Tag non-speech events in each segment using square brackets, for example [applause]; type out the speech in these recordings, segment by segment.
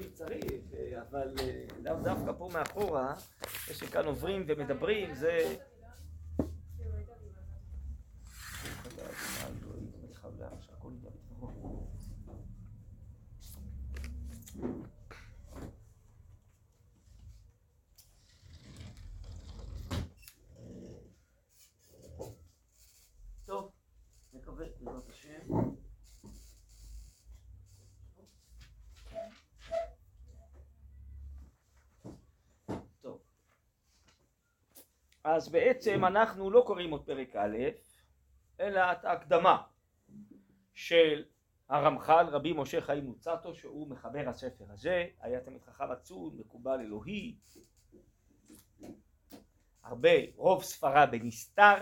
בשביל צריך, אבל לאו דווקא פה מאחורה, זה שכאן עוברים ומדברים, זה... טוב, נקווה בעזרת השם. אז בעצם אנחנו לא קוראים עוד פרק א', אלא את ההקדמה של הרמח"ל רבי משה חיים מוצטו שהוא מחבר הספר הזה, היה תמיד חכם עצום, מקובל אלוהי, הרבה, רוב ספרה בנסתר,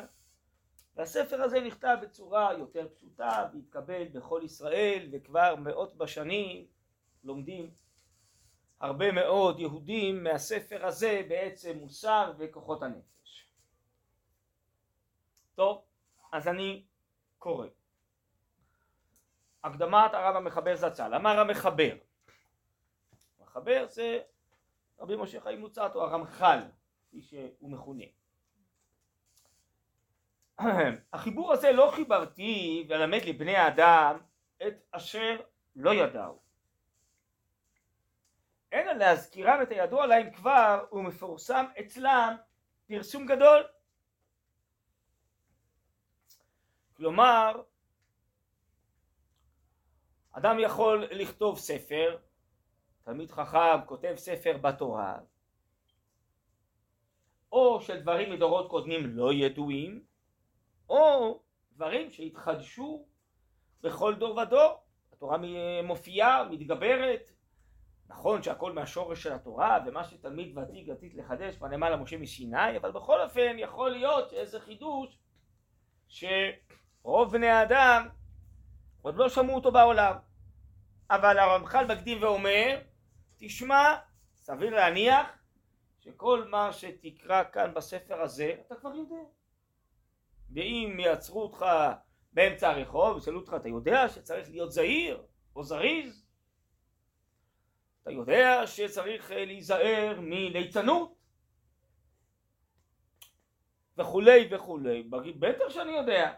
והספר הזה נכתב בצורה יותר פשוטה והתקבל בכל ישראל וכבר מאות בשנים לומדים הרבה מאוד יהודים מהספר הזה בעצם מוסר וכוחות הנפש. טוב, אז אני קורא. הקדמת הרב המחבר זצ"ל, אמר המחבר. המחבר זה רבי משה חיים מוצת או הרמח"ל, כפי שהוא מכונה. [clears throat] החיבור הזה לא חיברתי ולמד לבני האדם את אשר לא ידעו. אלא להזכירם את הידוע להם כבר ומפורסם אצלם פרסום גדול. כלומר, אדם יכול לכתוב ספר, תלמיד חכם כותב ספר בתורה, או שדברים מדורות קודמים לא ידועים, או דברים שהתחדשו בכל דור ודור. התורה מופיעה, מתגברת, נכון שהכל מהשורש של התורה ומה שתלמיד ותיק עתיד לחדש כבר נאמר למשה מסיני אבל בכל אופן יכול להיות איזה חידוש שרוב בני האדם עוד לא שמעו אותו בעולם. אבל הרמח"ל מקדים ואומר תשמע סביר להניח שכל מה שתקרא כאן בספר הזה אתה כבר יודע. ואם יעצרו אותך באמצע הרחוב וישאלו אותך אתה יודע שצריך להיות זהיר או זריז? אתה יודע שצריך אה, להיזהר מליצנות? וכולי וכולי, בטח שאני יודע.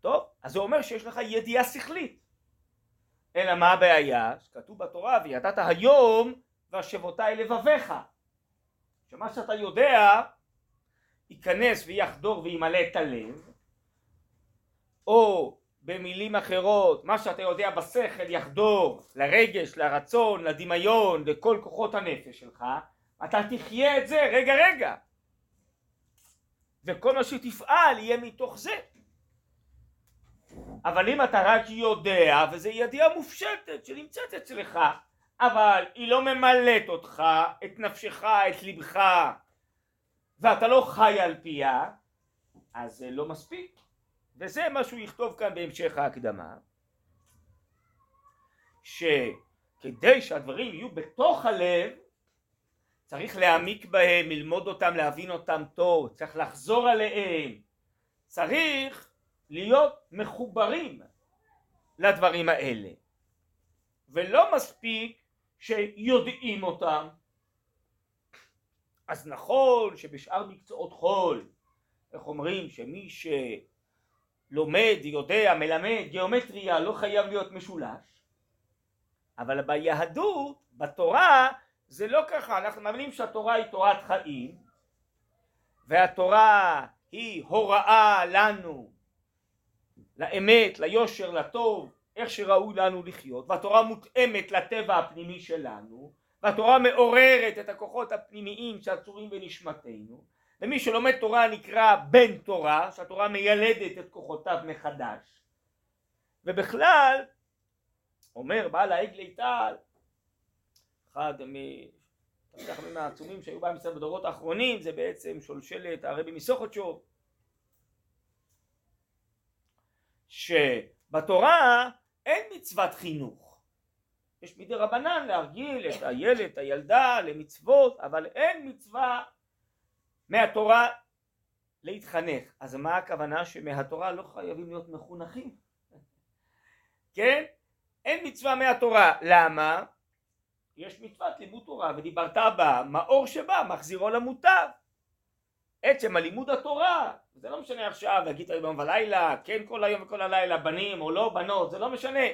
טוב, אז זה אומר שיש לך ידיעה שכלית. אלא מה הבעיה? שכתוב בתורה וידעת היום והשבותי לבביך. שמה שאתה יודע ייכנס ויחדור וימלא את הלב, או במילים אחרות, מה שאתה יודע בשכל יחדור לרגש, לרצון, לדמיון, לכל כוחות הנפש שלך, אתה תחיה את זה רגע רגע. וכל מה שתפעל יהיה מתוך זה. אבל אם אתה רק יודע, וזו ידיעה מופשטת שנמצאת אצלך, אבל היא לא ממלאת אותך, את נפשך, את לבך, ואתה לא חי על פיה, אז זה לא מספיק. וזה מה שהוא יכתוב כאן בהמשך ההקדמה שכדי שהדברים יהיו בתוך הלב צריך להעמיק בהם, ללמוד אותם, להבין אותם טוב, צריך לחזור עליהם, צריך להיות מחוברים לדברים האלה. ולא מספיק שיודעים אותם. אז נכון שבשאר מקצועות חול איך אומרים? שמי ש... לומד, יודע, מלמד, גיאומטריה לא חייב להיות משולש. אבל ביהדות, בתורה, זה לא ככה, אנחנו מאמינים שהתורה היא תורת חיים והתורה היא הוראה לנו לאמת, ליושר, לטוב, איך שראוי לנו לחיות. והתורה מותאמת לטבע הפנימי שלנו והתורה מעוררת את הכוחות הפנימיים שעצורים בנשמתנו. ומי שלומד תורה נקרא בן תורה, שהתורה מיילדת את כוחותיו מחדש. ובכלל, אומר בעל העגל ליטל, אחד מהתלמידים העצומים שהיו בעם ישראל בדורות האחרונים, זה בעצם שולשלת הרבי מסוכותשוב, שבתורה אין מצוות חינוך. יש מדי רבנן להרגיל את הילד, הילדה, למצוות, אבל אין מצווה מהתורה להתחנך. אז מה הכוונה שמהתורה לא חייבים להיות מחונכים? כן? אין מצווה מהתורה. למה? יש מצוות לימוד תורה ודיברת בה, מאור שבא מחזירו למוטב. עצם הלימוד התורה, זה לא משנה עכשיו להגיד היום ולילה, כן כל היום וכל הלילה, בנים או לא בנות, זה לא משנה.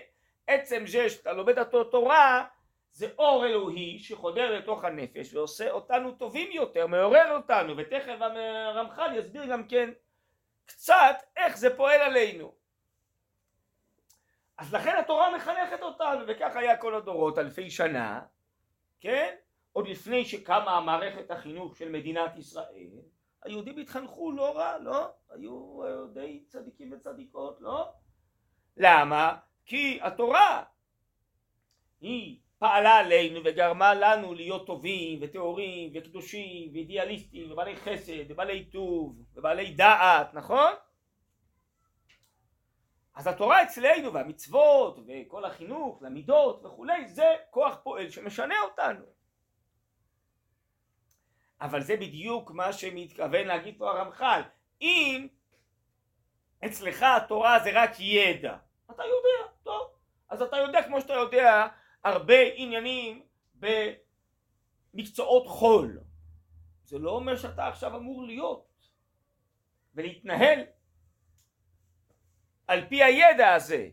עצם זה שאתה לומד את התורה זה אור אלוהי שחודר לתוך הנפש ועושה אותנו טובים יותר, מעורר אותנו, ותכף הרמח"ל יסביר גם כן קצת איך זה פועל עלינו. אז לכן התורה מחנכת אותנו, וכך היה כל הדורות, אלפי שנה, כן? עוד לפני שקמה מערכת החינוך של מדינת ישראל, היהודים התחנכו לא רע, לא? היו די צדיקים וצדיקות, לא? למה? כי התורה היא פעלה עלינו וגרמה לנו להיות טובים וטהורים וקדושים ואידיאליסטים ובעלי חסד ובעלי טוב ובעלי דעת, נכון? אז התורה אצלנו והמצוות וכל החינוך למידות וכולי זה כוח פועל שמשנה אותנו אבל זה בדיוק מה שמתכוון להגיד פה הרמח"ל אם אצלך התורה זה רק ידע אתה יודע, טוב אז אתה יודע כמו שאתה יודע הרבה עניינים במקצועות חול זה לא אומר שאתה עכשיו אמור להיות ולהתנהל על פי הידע הזה.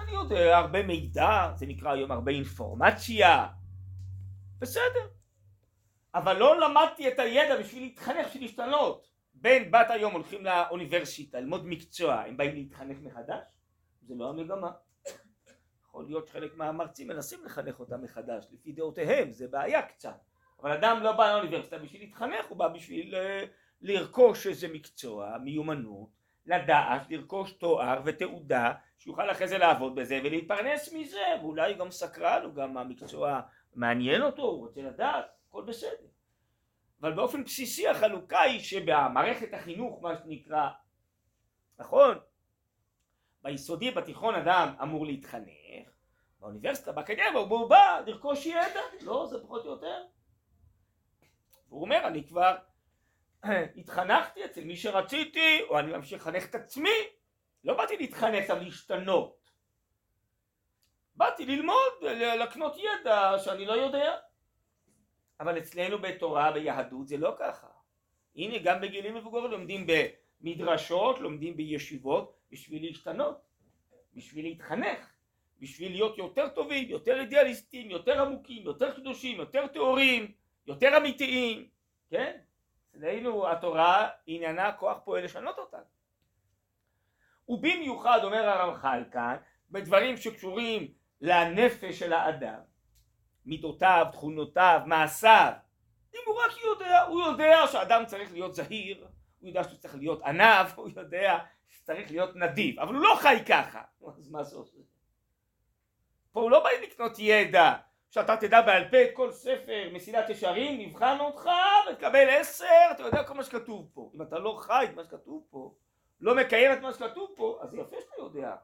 אני יודע הרבה מידע, זה נקרא היום הרבה אינפורמציה, בסדר. אבל לא למדתי את הידע בשביל להתחנך, בשביל להשתנות. בן בת היום הולכים לאוניברסיטה ללמוד מקצוע, הם באים להתחנך מחדש? זה לא המגמה. יכול להיות שחלק מהמרצים מנסים לחנך אותם מחדש, לפי דעותיהם, זה בעיה קצת. אבל אדם לא בא לאוניברסיטה בשביל להתחנך, הוא בא בשביל uh, לרכוש איזה מקצוע, מיומנות, לדעת, לרכוש תואר ותעודה, שיוכל אחרי זה לעבוד בזה ולהתפרנס מזה, ואולי גם סקרן, הוא גם המקצוע מעניין אותו, הוא רוצה לדעת, הכל בסדר. אבל באופן בסיסי החלוקה היא שבמערכת החינוך, מה שנקרא, נכון? ביסודי, בתיכון אדם אמור להתחנך, באוניברסיטה, באקדמיה, הוא בא לרכוש ידע, לא, זה פחות או יותר. הוא אומר, אני כבר [clears throat] התחנכתי אצל מי שרציתי, או אני ממשיך לחנך את עצמי, לא באתי להתחנך, אבל להשתנות. באתי ללמוד, לקנות ידע שאני לא יודע. אבל אצלנו בתורה, ביהדות, זה לא ככה. הנה, גם בגילים מבוגרים לומדים במדרשות, לומדים בישיבות, בשביל להשתנות, בשביל להתחנך, בשביל להיות יותר טובים, יותר אידיאליסטים, יותר עמוקים, יותר קדושים, יותר טהורים, יותר אמיתיים, כן? אצלנו התורה עניינה כוח פועל לשנות אותה. ובמיוחד אומר הרמח"ל כאן בדברים שקשורים לנפש של האדם מידותיו, תכונותיו, מעשיו אם הוא רק יודע, הוא יודע שאדם צריך להיות זהיר הוא יודע שהוא צריך להיות ענב, הוא יודע שצריך להיות נדיב אבל הוא לא חי ככה אז מה זה עושה? פה הוא לא בא לקנות ידע שאתה תדע בעל פה את כל ספר מסילת ישרים, נבחן אותך ותקבל עשר, אתה יודע כל מה שכתוב פה. אם אתה לא חי את מה שכתוב פה, לא מקיים את מה שכתוב פה, אז יפה שאתה יודע.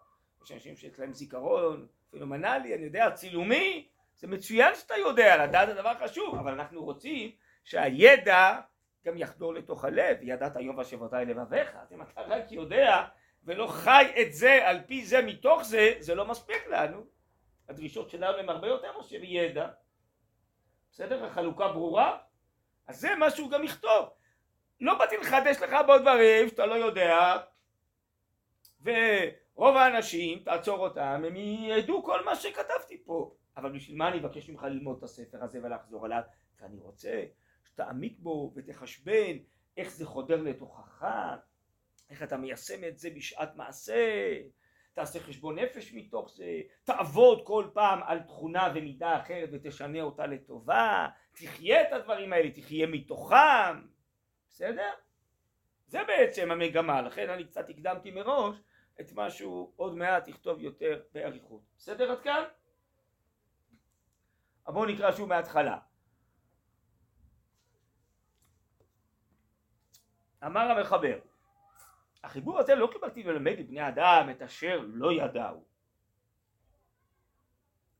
יש אנשים שיש להם זיכרון פנומנלי, אני יודע, צילומי, זה מצוין שאתה יודע, לדעת זה דבר חשוב, אבל אנחנו רוצים שהידע גם יחדור לתוך הלב, ידעת היום והשבותי לבביך, אז אם אתה רק יודע ולא חי את זה על פי זה מתוך זה, זה לא מספיק לנו. הדרישות שלנו הן הרבה יותר מאשר ידע. בסדר? החלוקה ברורה? אז זה מה שהוא גם יכתוב. לא באתי לחדש לך בעוד דברים שאתה לא יודע, ורוב האנשים, תעצור אותם, הם ידעו כל מה שכתבתי פה. אבל בשביל מה אני אבקש ממך ללמוד את הספר הזה ולחזור עליו? כי אני רוצה שתעמיק בו ותחשבן איך זה חודר לתוכך, איך אתה מיישם את זה בשעת מעשה, תעשה חשבון נפש מתוך זה, תעבוד כל פעם על תכונה ומידה אחרת ותשנה אותה לטובה, תחיה את הדברים האלה, תחיה מתוכם, בסדר? זה בעצם המגמה, לכן אני קצת הקדמתי מראש את מה שהוא עוד מעט יכתוב יותר באריכות. בסדר עד כאן? בואו נקרא שוב מההתחלה. אמר המחבר החיבור הזה לא קיבלתי ללמד לבני אדם את אשר לא ידעו,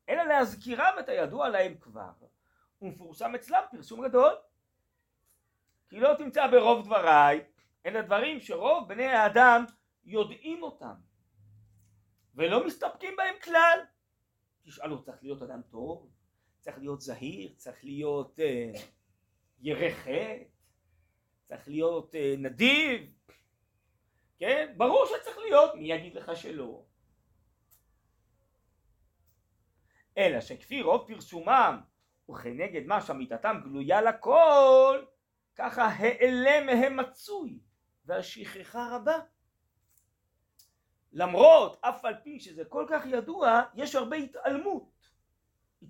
אלא להזכירם את הידוע להם כבר, ומפורסם אצלם פרסום גדול. כי לא תמצא ברוב דבריי, אלא דברים שרוב בני האדם יודעים אותם, ולא מסתפקים בהם כלל. תשאל אותו, צריך להיות אדם טוב? צריך להיות זהיר? צריך להיות אה, ירא? צריך להיות אה, נדיב? כן? ברור שצריך להיות, מי יגיד לך שלא? אלא שכפי רוב פרסומם וכנגד מה שאמיתתם גלויה לכל, ככה העלה מהם מצוי והשכחה רבה. למרות, אף על פי שזה כל כך ידוע, יש הרבה התעלמות.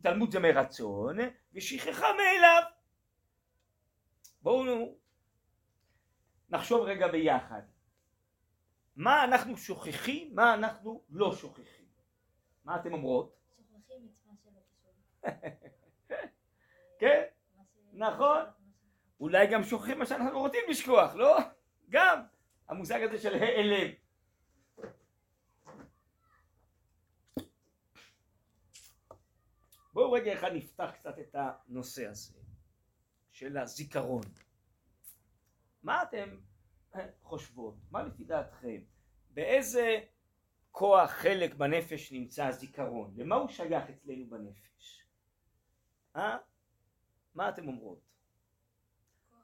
התעלמות זה מרצון, ושכחה מאליו. בואו נחשוב רגע ביחד. מה אנחנו שוכחים, מה אנחנו לא שוכחים. מה אתם אומרות? שוכחים את מה שלא קשור. כן, נכון. אולי גם שוכחים מה שאנחנו רוצים לשכוח, לא? גם המושג הזה של העלם. בואו רגע אחד נפתח קצת את הנושא הזה של הזיכרון. מה אתם חושבות? מה לפי דעתכם? באיזה כוח חלק בנפש נמצא הזיכרון? למה הוא שייך אצלנו בנפש? אה? מה אתם אומרות?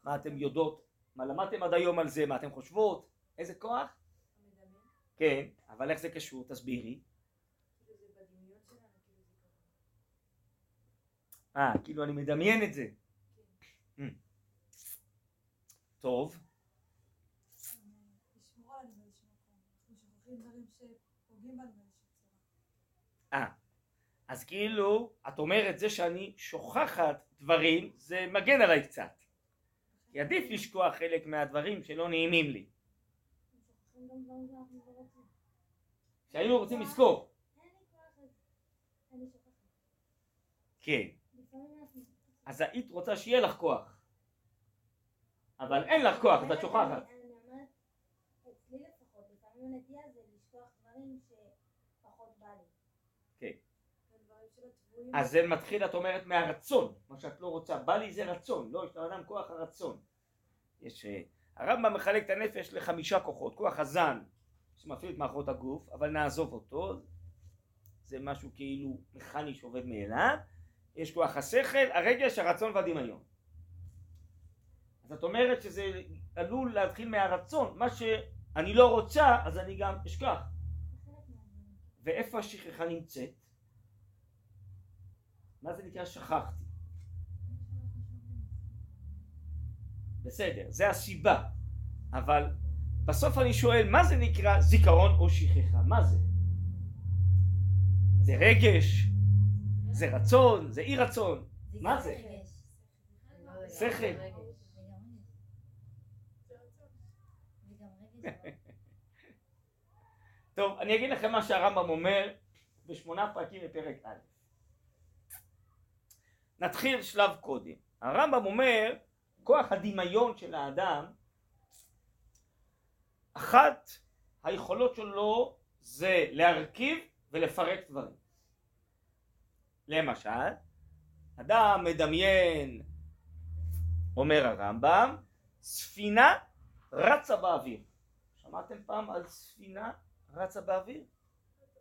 מה אתם יודעות? מה למדתם עד היום על זה? מה אתם חושבות? איזה כוח? כן, אבל איך זה קשור? תסבירי. כאילו זה בדמיון שלנו, כאילו זיכרון. אה, כאילו אני מדמיין את זה. כן. Mm. טוב. אה, אז כאילו, את אומרת זה שאני שוכחת דברים, זה מגן עליי קצת. כי עדיף לשכוח חלק מהדברים שלא נעימים לי. שהיינו רוצים לזכור. כן. אז היית רוצה שיהיה לך כוח. אבל אין לך כוח, אז את שוכחת. כן. אז זה מתחיל, את אומרת, מהרצון, מה שאת לא רוצה. בא לי זה רצון, לא, יש לאדם כוח הרצון. יש... אה, הרמב"ם מחלק את הנפש לחמישה כוחות. כוח הזן, שמפעיל את מערכות הגוף, אבל נעזוב אותו. זה משהו כאילו מכני שעובד מאליו. יש כוח השכל, הרגש, הרצון והדמיון. אז את אומרת שזה עלול להתחיל מהרצון. מה שאני לא רוצה, אז אני גם אשכח. ואיפה השכחה נמצאת? מה זה נקרא שכחתי? בסדר, זה הסיבה. אבל בסוף אני שואל, מה זה נקרא זיכרון או שכחה? מה זה? זה רגש? זה רצון? זה אי רצון? מה זה? שכל. טוב, אני אגיד לכם מה שהרמב"ם אומר בשמונה פרקים בפרק א'. נתחיל שלב קודם. הרמב"ם אומר, כוח הדמיון של האדם, אחת היכולות שלו זה להרכיב ולפרק דברים. למשל, אדם מדמיין, אומר הרמב"ם, ספינה רצה באוויר. שמעתם פעם על ספינה רצה באוויר?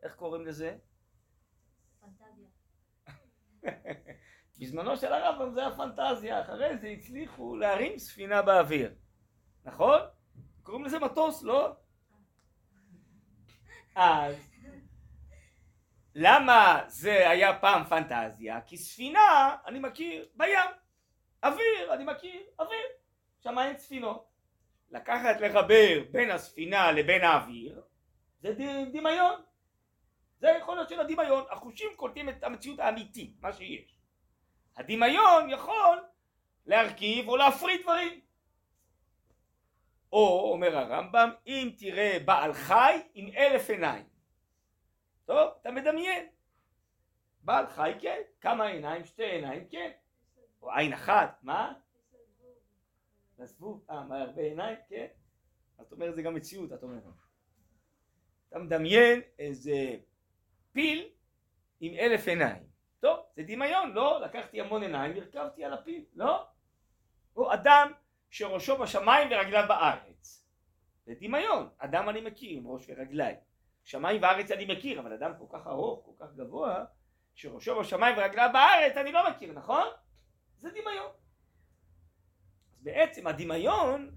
איך קוראים לזה? פנטזיה. [laughs] בזמנו של הרמב"ם זה הפנטזיה, אחרי זה הצליחו להרים ספינה באוויר, נכון? קוראים לזה מטוס, לא? [laughs] אז למה זה היה פעם פנטזיה? כי ספינה אני מכיר בים, אוויר אני מכיר, אוויר, שם אין ספינות. לקחת לחבר בין הספינה לבין האוויר זה דמיון, זה היכולת של הדמיון, החושים קולטים את המציאות האמיתית, מה שיש. הדמיון יכול להרכיב או להפריד דברים. או, אומר הרמב"ם, אם תראה בעל חי עם אלף עיניים. טוב, אתה מדמיין. בעל חי כן, כמה עיניים? שתי עיניים כן. או עין אחת, מה? לזבוב, אה, מה, הרבה עיניים? כן. את אומרת זה גם מציאות, את אומרת. אתה מדמיין איזה פיל עם אלף עיניים. טוב, זה דמיון, לא? לקחתי המון עיניים והרכבתי על הפיל, לא? או אדם שראשו בשמיים ורגליו בארץ. זה דמיון. אדם אני מכיר עם ראש ורגליים. שמיים וארץ אני מכיר, אבל אדם כל כך ארוך, כל כך גבוה, שראשו בשמיים ורגליו בארץ אני לא מכיר, נכון? זה דמיון. אז בעצם הדמיון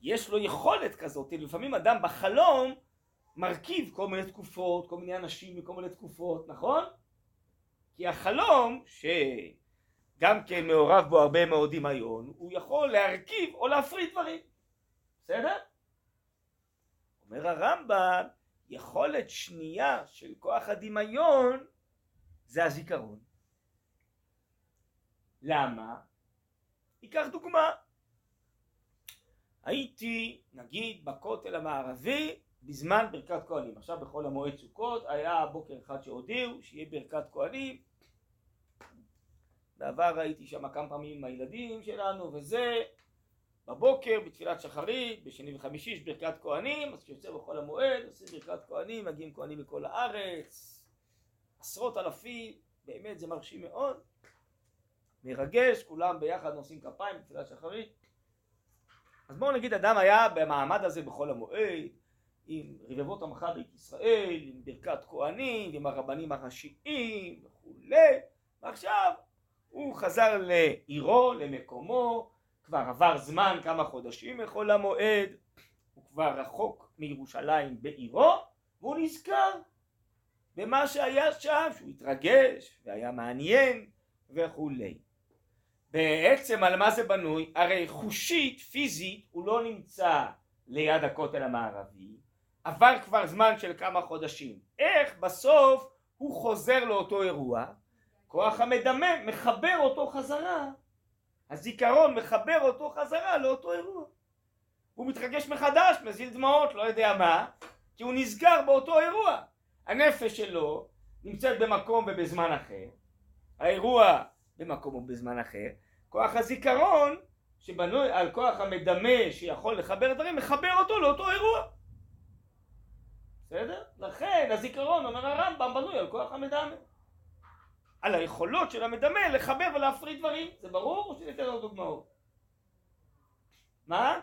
יש לו יכולת כזאת, לפעמים אדם בחלום מרכיב כל מיני תקופות, כל מיני אנשים מכל מיני תקופות, נכון? כי החלום, שגם כן מעורב בו הרבה מאוד דמיון, הוא יכול להרכיב או להפריד דברים, בסדר? אומר הרמב"ם, יכולת שנייה של כוח הדמיון זה הזיכרון. למה? ניקח דוגמה. הייתי נגיד בכותל המערבי בזמן ברכת כהנים. עכשיו בחול המועד סוכות היה בוקר אחד שהודיעו שיהיה ברכת כהנים. בעבר הייתי שם כמה פעמים עם הילדים שלנו וזה. בבוקר בתפילת שחרית, בשני וחמישי יש ברכת כהנים, אז כשיוצא בחול המועד עושים ברכת כהנים, מגיעים כהנים מכל הארץ, עשרות אלפים, באמת זה מרשים מאוד, מרגש, כולם ביחד נושאים כפיים בתפילת שחרית. אז בואו נגיד אדם היה במעמד הזה בחול המועד, עם רבבות עמך בית ישראל, עם ברכת כהנים, עם הרבנים הראשיים וכולי, ועכשיו הוא חזר לעירו, למקומו, כבר עבר זמן כמה חודשים מחול המועד, הוא כבר רחוק מירושלים בעירו, והוא נזכר במה שהיה שם, שהוא התרגש והיה מעניין וכולי. בעצם על מה זה בנוי? הרי חושית, פיזית, הוא לא נמצא ליד הכותל המערבי, עבר כבר זמן של כמה חודשים. איך בסוף הוא חוזר לאותו אירוע? כוח המדמה מחבר אותו חזרה, הזיכרון מחבר אותו חזרה לאותו אירוע. הוא מתרגש מחדש, מזיל דמעות, לא יודע מה, כי הוא נזכר באותו אירוע. הנפש שלו נמצאת במקום ובזמן אחר, האירוע במקום ובזמן אחר, כוח הזיכרון שבנוי על כוח המדמה שיכול לחבר דברים, מחבר אותו לאותו אירוע. בסדר? לכן הזיכרון, אומר הרמב"ם, בנוי על כוח המדמה. על היכולות של המדמה לחבר ולהפריד דברים. זה ברור או שניתן עוד דוגמאות? מה?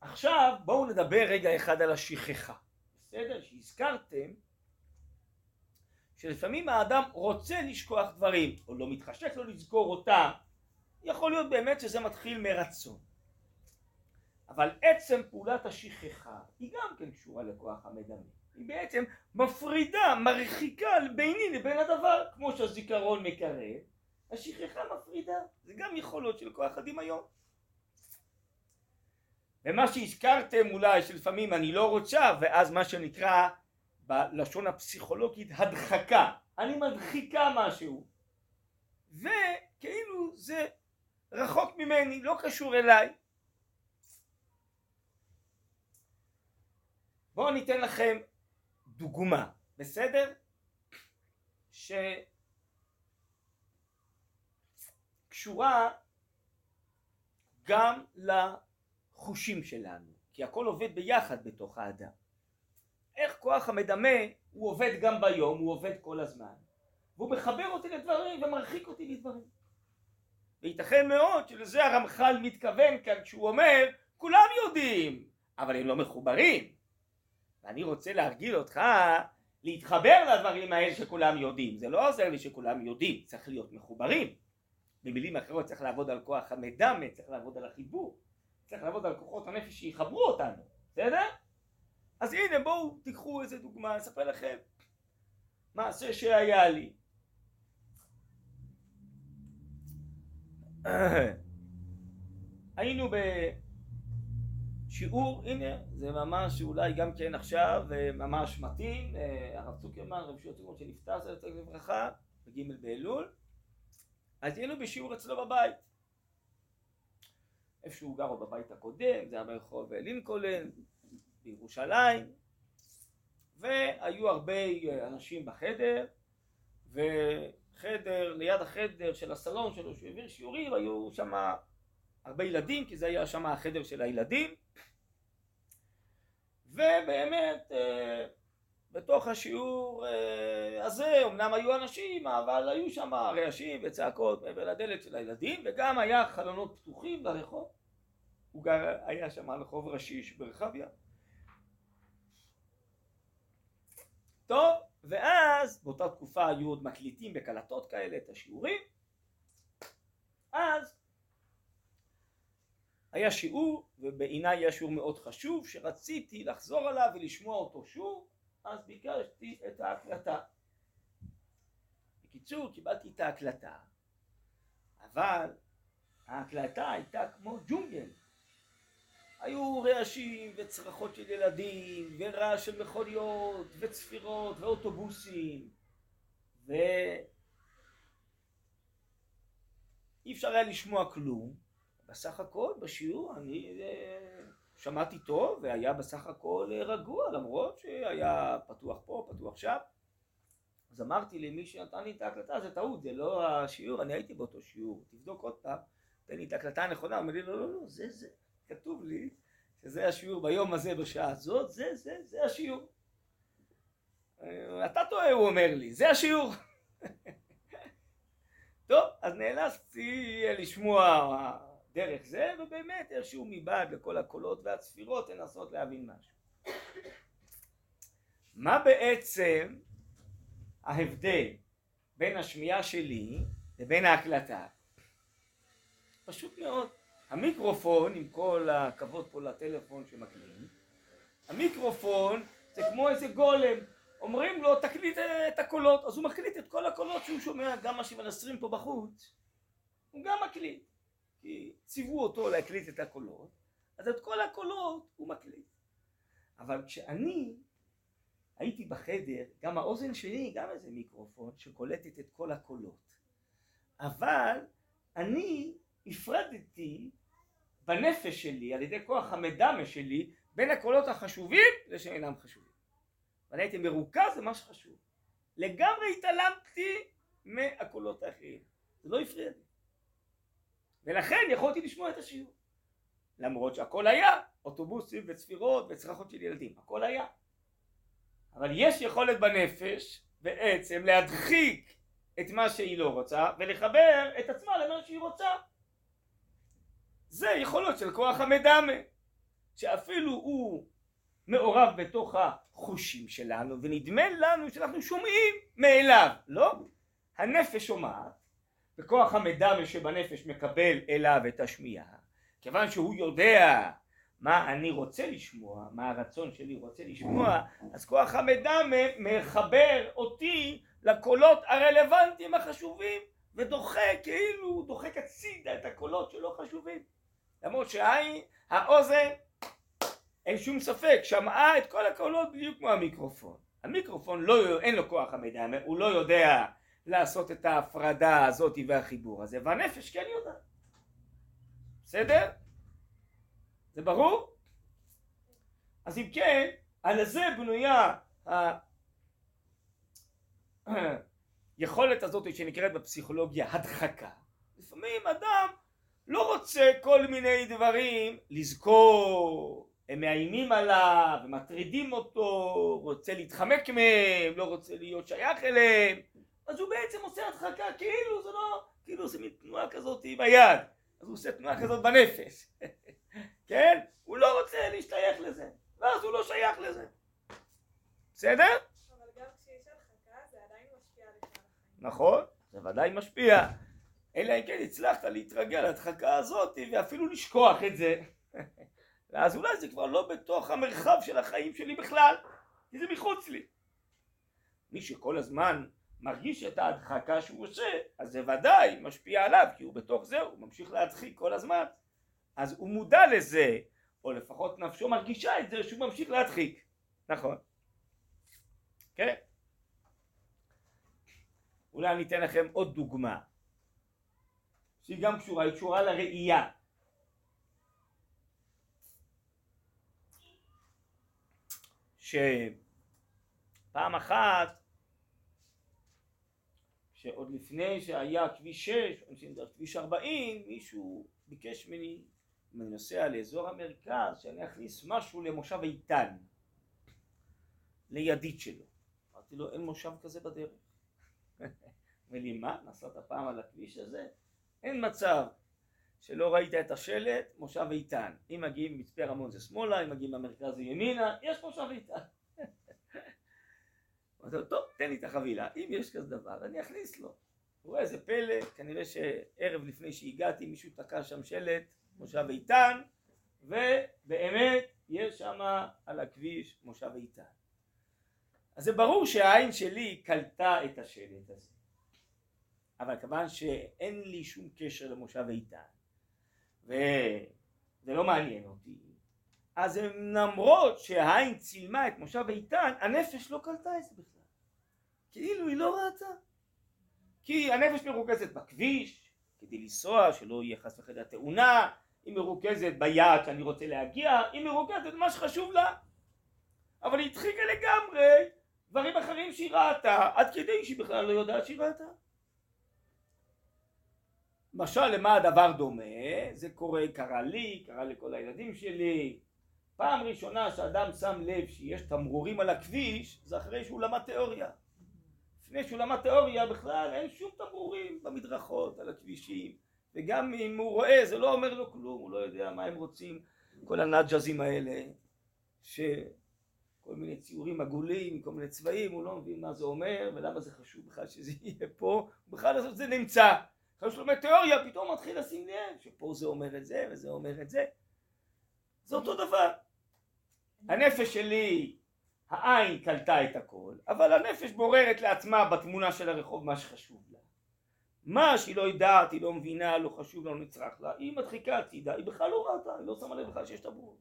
עכשיו בואו נדבר רגע אחד על השכחה. בסדר? שהזכרתם שלפעמים האדם רוצה לשכוח דברים, או לא מתחשק לו לזכור אותם, יכול להיות באמת שזה מתחיל מרצון. אבל עצם פעולת השכחה היא גם כן קשורה לכוח המדמה. היא בעצם מפרידה, מרחיקה ביני לבין הדבר, כמו שהזיכרון מקרב, השכחה מפרידה. זה גם יכולות של כוח הדמיון. ומה שהזכרתם אולי שלפעמים אני לא רוצה ואז מה שנקרא בלשון הפסיכולוגית הדחקה אני מדחיקה משהו וכאילו זה רחוק ממני לא קשור אליי. בואו ניתן לכם דוגמה בסדר? שקשורה גם לחושים שלנו כי הכל עובד ביחד בתוך האדם. איך כוח המדמה הוא עובד גם ביום, הוא עובד כל הזמן. והוא מחבר אותי לדברים ומרחיק אותי לדברים וייתכן מאוד שלזה הרמח"ל מתכוון כאן כשהוא אומר כולם יודעים אבל הם לא מחוברים ואני רוצה להרגיל אותך להתחבר לדברים האלה שכולם יודעים זה לא עוזר לי שכולם יודעים צריך להיות מחוברים במילים אחרות צריך לעבוד על כוח המדמה צריך לעבוד על החיבור צריך לעבוד על כוחות הנפש שיחברו אותנו בסדר? אז הנה בואו תיקחו איזה דוגמה, אני אספר לכם מעשה שהיה לי. [coughs] היינו בשיעור, הנה זה ממש אולי גם כן עכשיו ממש מתאים, הרב צוקרמן, רב שיעור צוקרמן שנפטר, זה לברכה, בג' באלול, אז היינו בשיעור אצלו בבית. איפה שהוא גר בבית הקודם, זה היה ברחוב לינקולן, בירושלים והיו הרבה אנשים בחדר וחדר, ליד החדר של הסלון שלו שהוא העביר שיעורים היו שם הרבה ילדים כי זה היה שם החדר של הילדים. ובאמת בתוך השיעור אה, הזה אמנם היו אנשים אבל היו שם רעשים וצעקות מעבר לדלת של הילדים וגם היה חלונות פתוחים לרחוב. הוא גר, היה שם רחוב ראשי ברחביה. טוב ואז באותה תקופה היו עוד מקליטים בקלטות כאלה את השיעורים אז היה שיעור ובעיניי היה שיעור מאוד חשוב שרציתי לחזור עליו ולשמוע אותו שוב אז ביקשתי את ההקלטה. בקיצור, קיבלתי את ההקלטה, אבל ההקלטה הייתה כמו ג'ונגל. היו רעשים וצרחות של ילדים, ורעש של מכוניות, וצפירות, ואוטובוסים, ואי אפשר היה לשמוע כלום. בסך הכל בשיעור אני אה, שמעתי טוב והיה בסך הכל רגוע למרות שהיה פתוח פה, פתוח שם. אז אמרתי למי שנתן לי את ההקלטה, זה טעות, זה לא השיעור, אני הייתי באותו שיעור, תבדוק עוד פעם, תן לי את ההקלטה הנכונה, הוא אומר לי לא, לא, לא, זה זה, כתוב לי שזה השיעור ביום הזה בשעה הזאת, זה זה, זה השיעור. אתה טועה, הוא אומר לי, זה השיעור. [laughs] טוב, אז נאלצתי לשמוע דרך זה, ובאמת איכשהו מבעד לכל הקולות והצפירות לנסות להבין משהו. מה בעצם ההבדל בין השמיעה שלי לבין ההקלטה? פשוט מאוד. המיקרופון, עם כל הכבוד פה לטלפון שמקליט, המיקרופון זה כמו איזה גולם. אומרים לו תקליט את הקולות, אז הוא מקליט את כל הקולות שהוא שומע, גם מה שמנסרים פה בחוץ, הוא גם מקליט. כי ציוו אותו להקליט את הקולות, אז את כל הקולות הוא מקליט. אבל כשאני הייתי בחדר, גם האוזן שלי גם איזה מיקרופון שקולטת את כל הקולות. אבל אני הפרדתי בנפש שלי, על ידי כוח המדמה שלי, בין הקולות החשובים לשאינם חשובים. ואני הייתי מרוכז במה שחשוב. לגמרי התעלמתי מהקולות האחרים. זה לא הפריע לי. ולכן יכולתי לשמוע את השיעור. למרות שהכל היה, אוטובוסים וצפירות וצרחות של ילדים, הכל היה. אבל יש יכולת בנפש בעצם להדחיק את מה שהיא לא רוצה ולחבר את עצמה למה שהיא רוצה. זה יכולות של כוח המדמה, שאפילו הוא מעורב בתוך החושים שלנו ונדמה לנו שאנחנו שומעים מאליו, לא? הנפש שומעת וכוח המדמה שבנפש מקבל אליו את השמיעה, כיוון שהוא יודע מה אני רוצה לשמוע, מה הרצון שלי רוצה לשמוע, אז כוח המדמה מחבר אותי לקולות הרלוונטיים החשובים ודוחה כאילו, דוחק הצידה את הקולות שלא חשובים. למרות שהעין, האוזן, אין שום ספק, שמעה את כל הקולות בדיוק כמו המיקרופון. המיקרופון לא, אין לו כוח המדמה, הוא לא יודע לעשות את ההפרדה הזאת והחיבור הזה, והנפש כן יודעת. בסדר? זה ברור? אז אם כן, על זה בנויה היכולת [clears throat] הזאת שנקראת בפסיכולוגיה הדחקה. לפעמים אדם לא רוצה כל מיני דברים לזכור, הם מאיימים עליו, מטרידים אותו, רוצה להתחמק מהם, לא רוצה להיות שייך אליהם, אז הוא בעצם עושה הדחקה כאילו זה לא, כאילו זה מין תנועה כזאת עם היד, אז הוא עושה תנועה כזאת בנפש, [laughs] כן? הוא לא רוצה להשתייך לזה, ואז הוא לא שייך לזה, בסדר? אבל גם כשיש הדחקה זה עדיין משפיע על החיים. נכון, זה ודאי משפיע, אלא אם כן הצלחת להתרגל להדחקה הזאת ואפילו לשכוח את זה, [laughs] ואז אולי זה כבר לא בתוך המרחב של החיים שלי בכלל, כי זה מחוץ לי. מי שכל הזמן מרגיש את ההדחקה שהוא עושה, אז זה ודאי משפיע עליו, כי הוא בתוך זה, הוא ממשיך להדחיק כל הזמן. אז הוא מודע לזה, או לפחות נפשו מרגישה את זה שהוא ממשיך להדחיק. נכון. כן? אולי אני אתן לכם עוד דוגמה, שהיא גם קשורה, היא קשורה לראייה. שפעם אחת שעוד לפני שהיה כביש 6, אנשים דרך כביש 40, מישהו ביקש ממני, אם אני נוסע לאזור המרכז, שאני אכניס משהו למושב איתן. לידיד שלו. אמרתי לו, אין מושב כזה בדרך. [laughs] אומר לי, מה, נסעת פעם על הכביש הזה? אין מצב שלא ראית את השלט, מושב איתן. אם מגיעים מצפה רמון זה שמאלה, אם מגיעים במרכז זה ימינה, יש מושב איתן. [laughs] אמרתי לו, טוב, תן לי את החבילה, אם יש כזה דבר, אני אכניס לו. הוא רואה איזה פלא, כנראה שערב לפני שהגעתי מישהו תקע שם שלט, מושב איתן, ובאמת יש שם על הכביש מושב איתן. אז זה ברור שהעין שלי קלטה את השלט הזה. אבל כיוון שאין לי שום קשר למושב איתן, וזה לא מעניין אותי, אז למרות שהעין צילמה את מושב איתן, הנפש לא קלטה את זה בכלל. כאילו היא לא ראתה. כי הנפש מרוכזת בכביש, כדי לנסוע, שלא יהיה חס וחלילה תאונה, היא מרוכזת ביעד שאני רוצה להגיע, היא מרוכזת במה שחשוב לה. אבל היא הדחיקה לגמרי דברים אחרים שהיא ראתה, עד כדי שהיא בכלל לא יודעת שהיא ראתה. משל למה הדבר דומה? זה קורה, קרה לי, קרה לכל הילדים שלי. פעם ראשונה שאדם שם לב שיש תמרורים על הכביש, זה אחרי שהוא למד תיאוריה. לפני שהוא למד תיאוריה בכלל אין שום תמרורים במדרכות, על הכבישים. וגם אם הוא רואה זה לא אומר לו כלום, הוא לא יודע מה הם רוצים, כל הנג'זים האלה, שכל מיני ציורים עגולים, כל מיני צבעים, הוא לא מבין מה זה אומר ולמה זה חשוב בכלל שזה יהיה פה, בכלל זה נמצא. אחרי שהוא לומד תיאוריה פתאום מתחיל לשים לב שפה זה אומר את זה וזה אומר את זה. זה אותו דבר. הנפש שלי, העין קלטה את הכל, אבל הנפש בוררת לעצמה בתמונה של הרחוב מה שחשוב לה. מה שהיא לא יודעת, היא לא מבינה, לא חשוב לה, לא נצרך לה, היא מדחיקה הצידה, היא בכלל לא ראתה, היא לא שמה לב בכלל שיש תבור.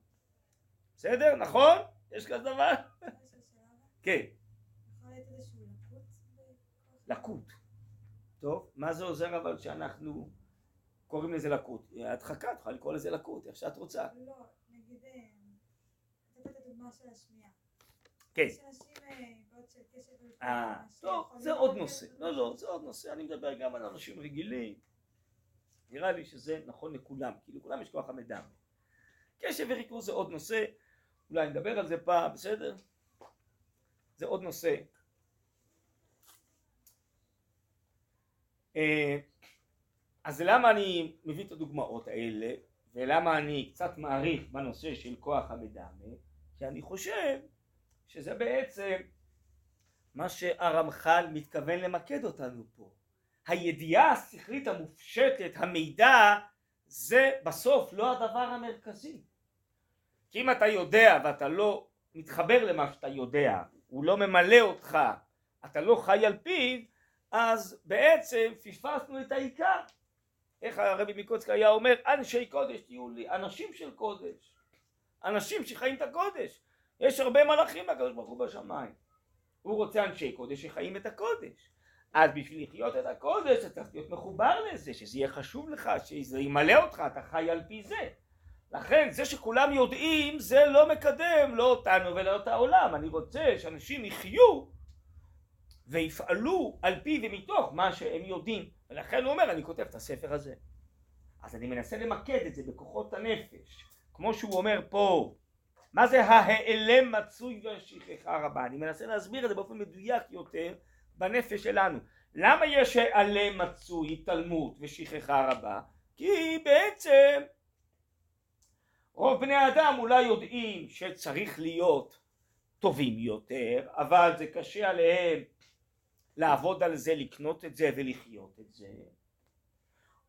בסדר? נכון? יש כזה דבר? כן. לקות. טוב, מה זה עוזר אבל שאנחנו קוראים לזה לקות? הדחקה, את יכולה לקרוא לזה לקות, איך שאת רוצה. לא, נגיד, אה, נתת את הדוגמה של השמיעה. כן. יש אנשים אה, בעוד של קשב אה, טוב, זה עוד נושא. לא, לא, זה עוד נושא. אני מדבר גם על אנשים רגילים. נראה לי שזה נכון לכולם, כי לכולם יש כוח המידע. קשב וריכוז זה עוד נושא, אולי נדבר על זה פעם, בסדר? זה עוד נושא. אז למה אני מביא את הדוגמאות האלה, ולמה אני קצת מעריך בנושא של כוח המדמה? כי אני חושב שזה בעצם מה שהרמח"ל מתכוון למקד אותנו פה. הידיעה השכלית המופשטת, המידע, זה בסוף לא הדבר המרכזי. כי אם אתה יודע ואתה לא מתחבר למה שאתה יודע, הוא לא ממלא אותך, אתה לא חי על פיו, אז בעצם פספסנו את העיקר. איך הרבי מקוצק היה אומר, אנשי קודש תהיו לי, אנשים של קודש, אנשים שחיים את הקודש. יש הרבה מלאכים לקדוש ברוך הוא בשמיים. הוא רוצה אנשי קודש שחיים את הקודש. אז בשביל לחיות את הקודש אתה צריך להיות מחובר לזה, שזה יהיה חשוב לך, שזה ימלא אותך, אתה חי על פי זה. לכן זה שכולם יודעים זה לא מקדם לא אותנו ולא את העולם. אני רוצה שאנשים יחיו ויפעלו על פי ומתוך מה שהם יודעים. ולכן הוא אומר אני כותב את הספר הזה. אז אני מנסה למקד את זה בכוחות הנפש. כמו שהוא אומר פה מה זה ההיעלם מצוי והשכחה רבה? אני מנסה להסביר את זה באופן מדויק יותר בנפש שלנו. למה יש היעלם מצוי, התעלמות ושכחה רבה? כי בעצם רוב בני האדם אולי יודעים שצריך להיות טובים יותר, אבל זה קשה עליהם לעבוד על זה, לקנות את זה ולחיות את זה.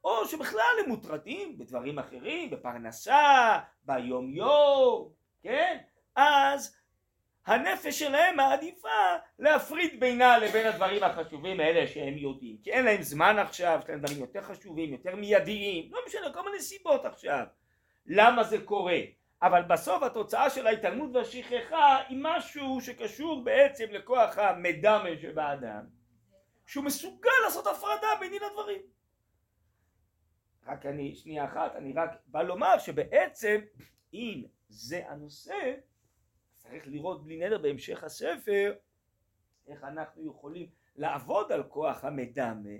או שבכלל הם מוטרדים בדברים אחרים, בפרנסה, ביום יום, כן? אז הנפש שלהם מעדיפה להפריד בינה לבין הדברים החשובים האלה שהם יודעים כי אין להם זמן עכשיו, יש להם דברים יותר חשובים, יותר מיידיים, לא משנה, כל מיני סיבות עכשיו למה זה קורה אבל בסוף התוצאה של ההתעלמות והשכחה היא משהו שקשור בעצם לכוח המדמה שבאדם שהוא מסוגל לעשות הפרדה ביני לדברים רק אני, שנייה אחת, אני רק בא לומר שבעצם אם זה הנושא, צריך לראות בלי נדר בהמשך הספר איך אנחנו יכולים לעבוד על כוח המדמה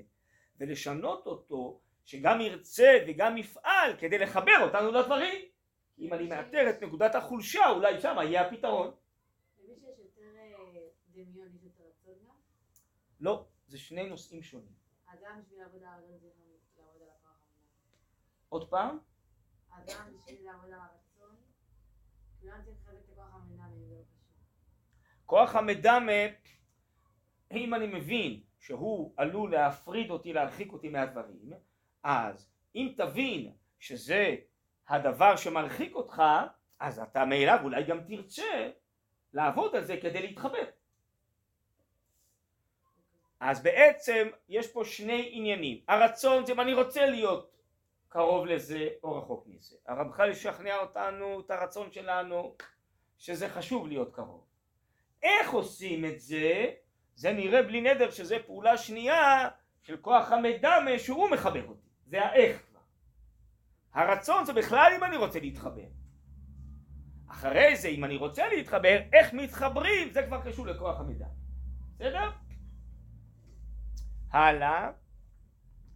ולשנות אותו שגם ירצה וגם יפעל כדי לחבר אותנו לדברים. אם אני מאתר את נקודת החולשה אולי שם יהיה הפתרון. יותר לא, זה שני נושאים שונים. אדם בשביל לעבוד על הרצון צריך לעבוד על הכוח. עוד פעם? אדם בשביל לעבוד על הרצון, כולם צריכים לחזק את הכוח לא קשור. כוח המדמה, אם אני מבין שהוא עלול להפריד אותי, להרחיק אותי מהדברים, אז אם תבין שזה הדבר שמרחיק אותך, אז אתה מאליו אולי גם תרצה לעבוד על זה כדי להתחבר. אז בעצם יש פה שני עניינים. הרצון זה אם אני רוצה להיות קרוב לזה או רחוק מזה. הרמח"ל ישכנע אותנו, את הרצון שלנו, שזה חשוב להיות קרוב. איך עושים את זה? זה נראה בלי נדר שזה פעולה שנייה של כוח המדמה שהוא מחבר אותי. זה האיך כבר. הרצון זה בכלל אם אני רוצה להתחבר. אחרי זה אם אני רוצה להתחבר, איך מתחברים זה כבר קשור לכוח המידע. בסדר? הלאה,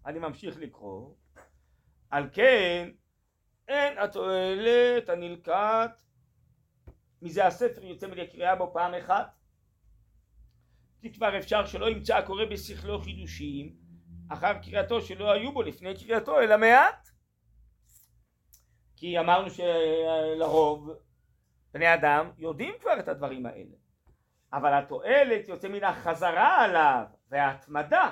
אני ממשיך לקרוא. על כן אין התועלת הנלקט מזה הספר יוצא מן הקריאה בו פעם אחת. כי כבר אפשר שלא ימצא הקורא בשכלו חידושים אחר קריאתו שלא היו בו לפני קריאתו אלא מעט כי אמרנו שלרוב בני אדם יודעים כבר את הדברים האלה. אבל התועלת יוצא מן החזרה עליו וההתמדה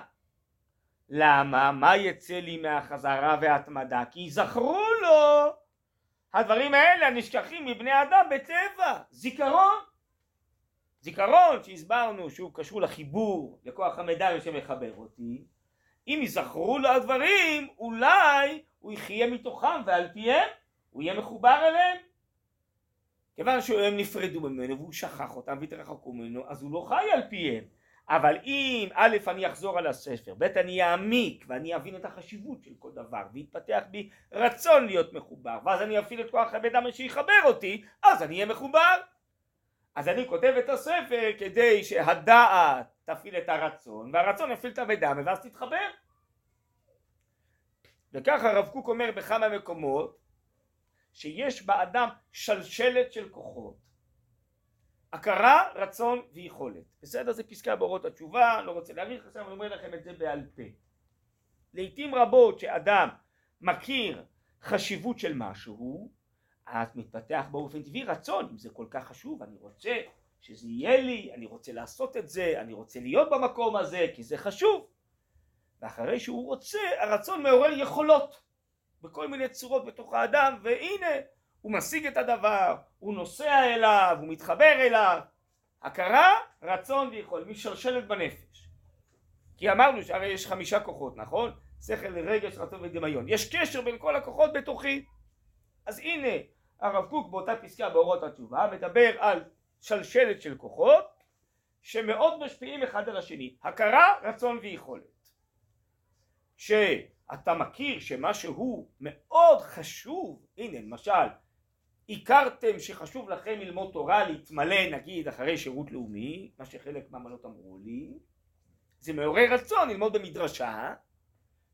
למה? מה יצא לי מהחזרה וההתמדה? כי זכרו לו הדברים האלה הנשכחים מבני אדם בטבע, זיכרון. זיכרון שהסברנו שהוא קשור לחיבור, לכוח המידע שמחבר אותי. אם יזכרו לו הדברים, אולי הוא יחיה מתוכם ועל פיהם הוא יהיה מחובר אליהם. כיוון שהם נפרדו ממנו והוא שכח אותם והתרחקו ממנו, אז הוא לא חי על פיהם. אבל אם א' אני אחזור על הספר, ב' אני אעמיק ואני אבין את החשיבות של כל דבר ויתפתח בי רצון להיות מחובר ואז אני אפעיל את כוח הבן שיחבר אותי אז אני אהיה מחובר. אז אני כותב את הספר כדי שהדעת תפעיל את הרצון והרצון יפעיל את המידע ואז תתחבר. וככה הרב קוק אומר בכמה מקומות שיש באדם שלשלת של כוחות הכרה, רצון ויכולת. בסדר? זה פסקה באורות התשובה, לא רוצה להאריך עכשיו, אני אומר לכם את זה בעל פה. לעיתים רבות שאדם מכיר חשיבות של משהו, אז מתפתח באופן טבעי רצון, אם זה כל כך חשוב, אני רוצה שזה יהיה לי, אני רוצה לעשות את זה, אני רוצה להיות במקום הזה, כי זה חשוב. ואחרי שהוא רוצה, הרצון מעורר יכולות בכל מיני צורות בתוך האדם, והנה הוא משיג את הדבר, הוא נוסע אליו, הוא מתחבר אליו. הכרה, רצון ויכול, משלשלת בנפש. כי אמרנו שהרי יש חמישה כוחות, נכון? שכל, רגש, רצון ודמיון. יש קשר בין כל הכוחות בתוכי. אז הנה הרב קוק באותה פסקה באורות התשובה מדבר על שלשלת של כוחות שמאוד משפיעים אחד על השני. הכרה, רצון ויכולת. שאתה מכיר שמשהו מאוד חשוב, הנה למשל הכרתם שחשוב לכם ללמוד תורה, להתמלא נגיד אחרי שירות לאומי, מה שחלק מהמנות אמרו לי, זה מעורר רצון ללמוד במדרשה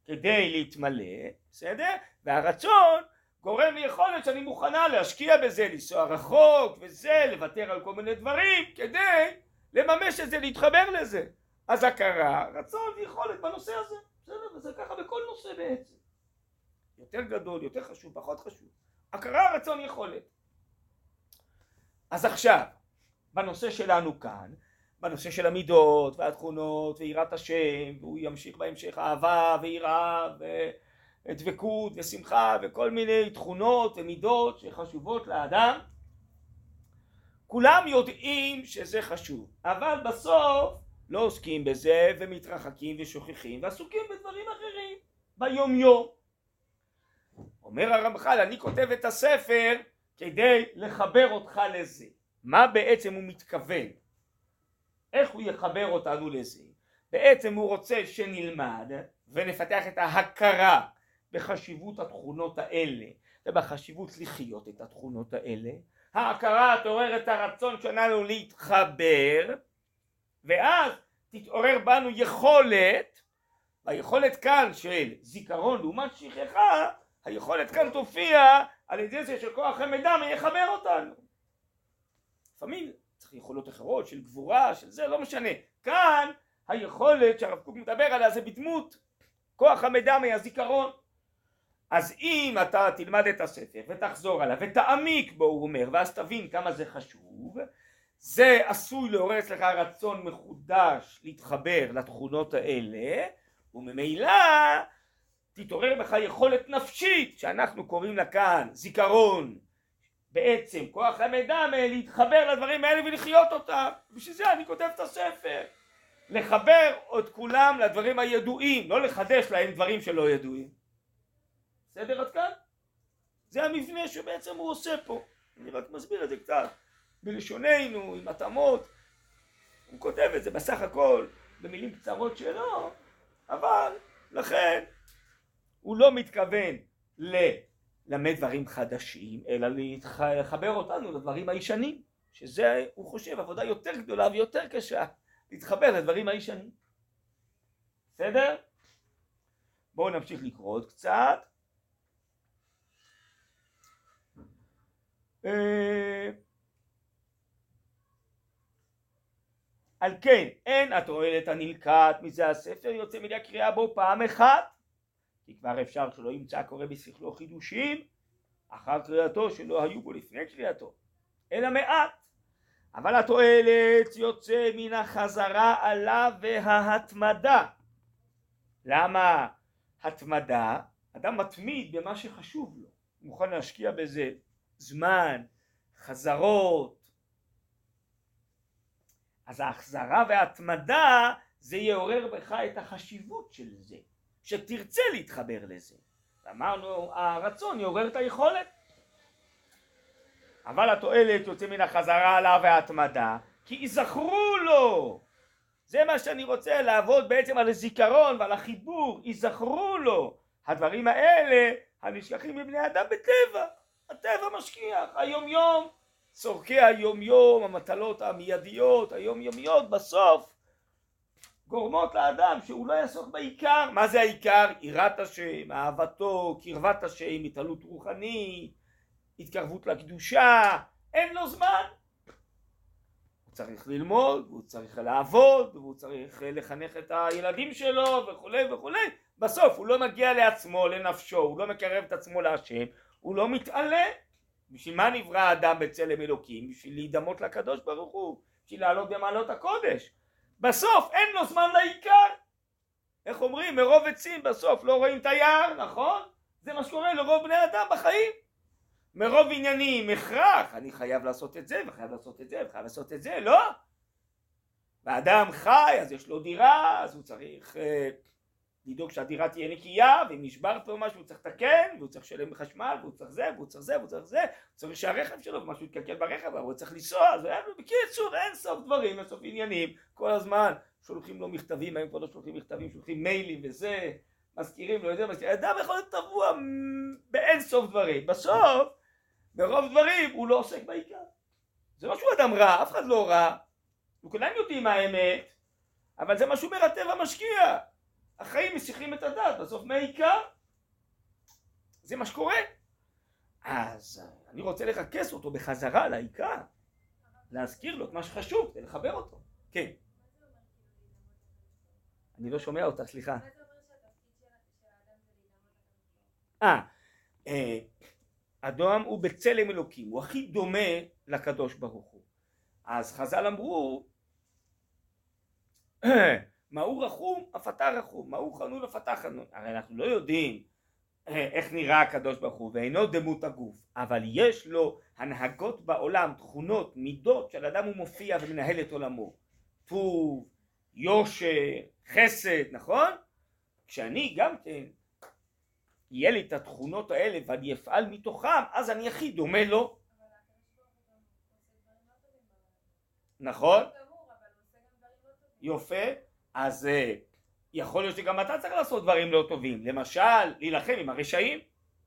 כדי להתמלא, בסדר? והרצון גורם לי יכולת שאני מוכנה להשקיע בזה, לנסוע רחוק וזה, לוותר על כל מיני דברים כדי לממש את זה, להתחבר לזה. אז הכרה, רצון ויכולת בנושא הזה, בסדר? וזה ככה בכל נושא בעצם. יותר גדול, יותר חשוב, פחות חשוב. הכרה, רצון, יכולת. אז עכשיו, בנושא שלנו כאן, בנושא של המידות והתכונות ויראת השם, והוא ימשיך בהמשך אהבה ויראה ודבקות ושמחה וכל מיני תכונות ומידות שחשובות לאדם, כולם יודעים שזה חשוב, אבל בסוף לא עוסקים בזה ומתרחקים ושוכחים ועסוקים בדברים אחרים ביום יום אומר הרמח"ל אני כותב את הספר כדי לחבר אותך לזה. מה בעצם הוא מתכוון? איך הוא יחבר אותנו לזה? בעצם הוא רוצה שנלמד ונפתח את ההכרה בחשיבות התכונות האלה ובחשיבות לחיות את התכונות האלה. ההכרה תעורר את הרצון שלנו להתחבר ואז תתעורר בנו יכולת היכולת כאן של זיכרון לעומת שכחה היכולת כאן תופיע על ידי זה שכוח המידע יחבר אותנו. לפעמים צריך יכולות אחרות של גבורה, של זה, לא משנה. כאן היכולת שהרב קוק מדבר עליה זה בדמות כוח המידע מהזיכרון אז אם אתה תלמד את הספר ותחזור עליו ותעמיק בו הוא אומר ואז תבין כמה זה חשוב זה עשוי לעורר אצלך רצון מחודש להתחבר לתכונות האלה וממילא תתעורר בך יכולת נפשית שאנחנו קוראים לה כאן זיכרון. בעצם כוח המידע להתחבר לדברים האלה ולחיות אותם. בשביל זה אני כותב את הספר. לחבר את כולם לדברים הידועים לא לחדש להם דברים שלא ידועים. בסדר עד כאן? זה המבנה שבעצם הוא עושה פה. אני רק מסביר את זה קצת בלשוננו עם התאמות. הוא כותב את זה בסך הכל במילים קצרות שלו אבל לכן הוא לא מתכוון ללמד דברים חדשים אלא לחבר אותנו לדברים הישנים שזה הוא חושב עבודה יותר גדולה ויותר קשה להתחבר לדברים הישנים בסדר? בואו נמשיך לקרוא עוד קצת אה, על כן אין התועלת הנלקט מזה הספר יוצא מידי הקריאה בו פעם אחת כי כבר אפשר שלא ימצא קורא בשכלו חידושים אחר קריאתו שלא היו בו לפני קריאתו אלא מעט. אבל התועלת יוצא מן החזרה עליו וההתמדה. למה התמדה? אדם מתמיד במה שחשוב לו. הוא מוכן להשקיע בזה זמן, חזרות. אז ההחזרה וההתמדה זה יעורר בך את החשיבות של זה שתרצה להתחבר לזה. אמרנו הרצון יעורר את היכולת. אבל התועלת יוצא מן החזרה עליו וההתמדה כי ייזכרו לו. זה מה שאני רוצה לעבוד בעצם על הזיכרון ועל החיבור. ייזכרו לו. הדברים האלה הנשכחים מבני אדם בטבע. הטבע משכיח. היום יום צורכי היום יום המטלות המיידיות היומיומיות בסוף גורמות לאדם שהוא לא יעסוק בעיקר. מה זה העיקר? יראת השם, אהבתו, קרבת השם, התעלות רוחנית התקרבות לקדושה. אין לו זמן. הוא צריך ללמוד, הוא צריך לעבוד, הוא צריך לחנך את הילדים שלו וכולי וכולי. בסוף הוא לא מגיע לעצמו, לנפשו, הוא לא מקרב את עצמו להשם הוא לא מתעלה. בשביל מה נברא האדם בצלם אלוקים? בשביל להידמות לקדוש ברוך הוא בשביל לעלות במעלות הקודש בסוף אין לו זמן לעיקר. איך אומרים? מרוב עצים בסוף לא רואים את היער נכון? זה מה שקורה לרוב בני אדם בחיים. מרוב עניינים הכרח אני חייב לעשות את זה וחייב לעשות את זה וחייב לעשות את זה לא? ואדם חי אז יש לו דירה אז הוא צריך אה, לדאוג שהדירה תהיה נקייה ואם נשבר פה משהו הוא צריך לתקן והוא צריך לשלם חשמל והוא צריך זה והוא צריך זה והוא צריך זה. הוא צריך שהרכב שלו ומשהו יתקלקל ברכב אבל הוא צריך לנסוע אז בקיצור אין סוף דברים אין סוף עניינים. כל הזמן שולחים לו מכתבים היום כבר לא שולחים מכתבים שולחים מיילים וזה. מזכירים לו את זה מזכירים. אדם יכול להיות טבוע באין סוף דברים. בסוף ברוב דברים הוא לא עוסק בעיקר. זה לא שהוא אדם רע אף אחד לא רע. וכולם יודעים מה האמת אבל זה מה שאומר הטבע משקיע החיים מסיחים את הדעת, בסוף מהעיקר זה מה שקורה. אז אני רוצה לרכז אותו בחזרה לעיקר להזכיר לו את מה שחשוב כדי לחבר אותו. כן. אני לא שומע אותה סליחה. אה, אה אדם הוא בצלם אלוקים הוא הכי דומה לקדוש ברוך הוא. אז חז"ל אמרו [clears throat] מהו רחום אף אתה רחום, מהו חנון אף אתה חנון. הרי אנחנו לא יודעים אה, איך נראה הקדוש ברוך הוא ואינו דמות הגוף, אבל יש לו הנהגות בעולם, תכונות, מידות של אדם הוא מופיע ומנהל את עולמו. טוב, יושר, חסד, נכון? כשאני גם כן יהיה לי את התכונות האלה ואני אפעל מתוכם, אז אני הכי דומה לו. נכון? יופי. אז אה, יכול להיות שגם אתה צריך לעשות דברים לא טובים, למשל להילחם עם הרשעים,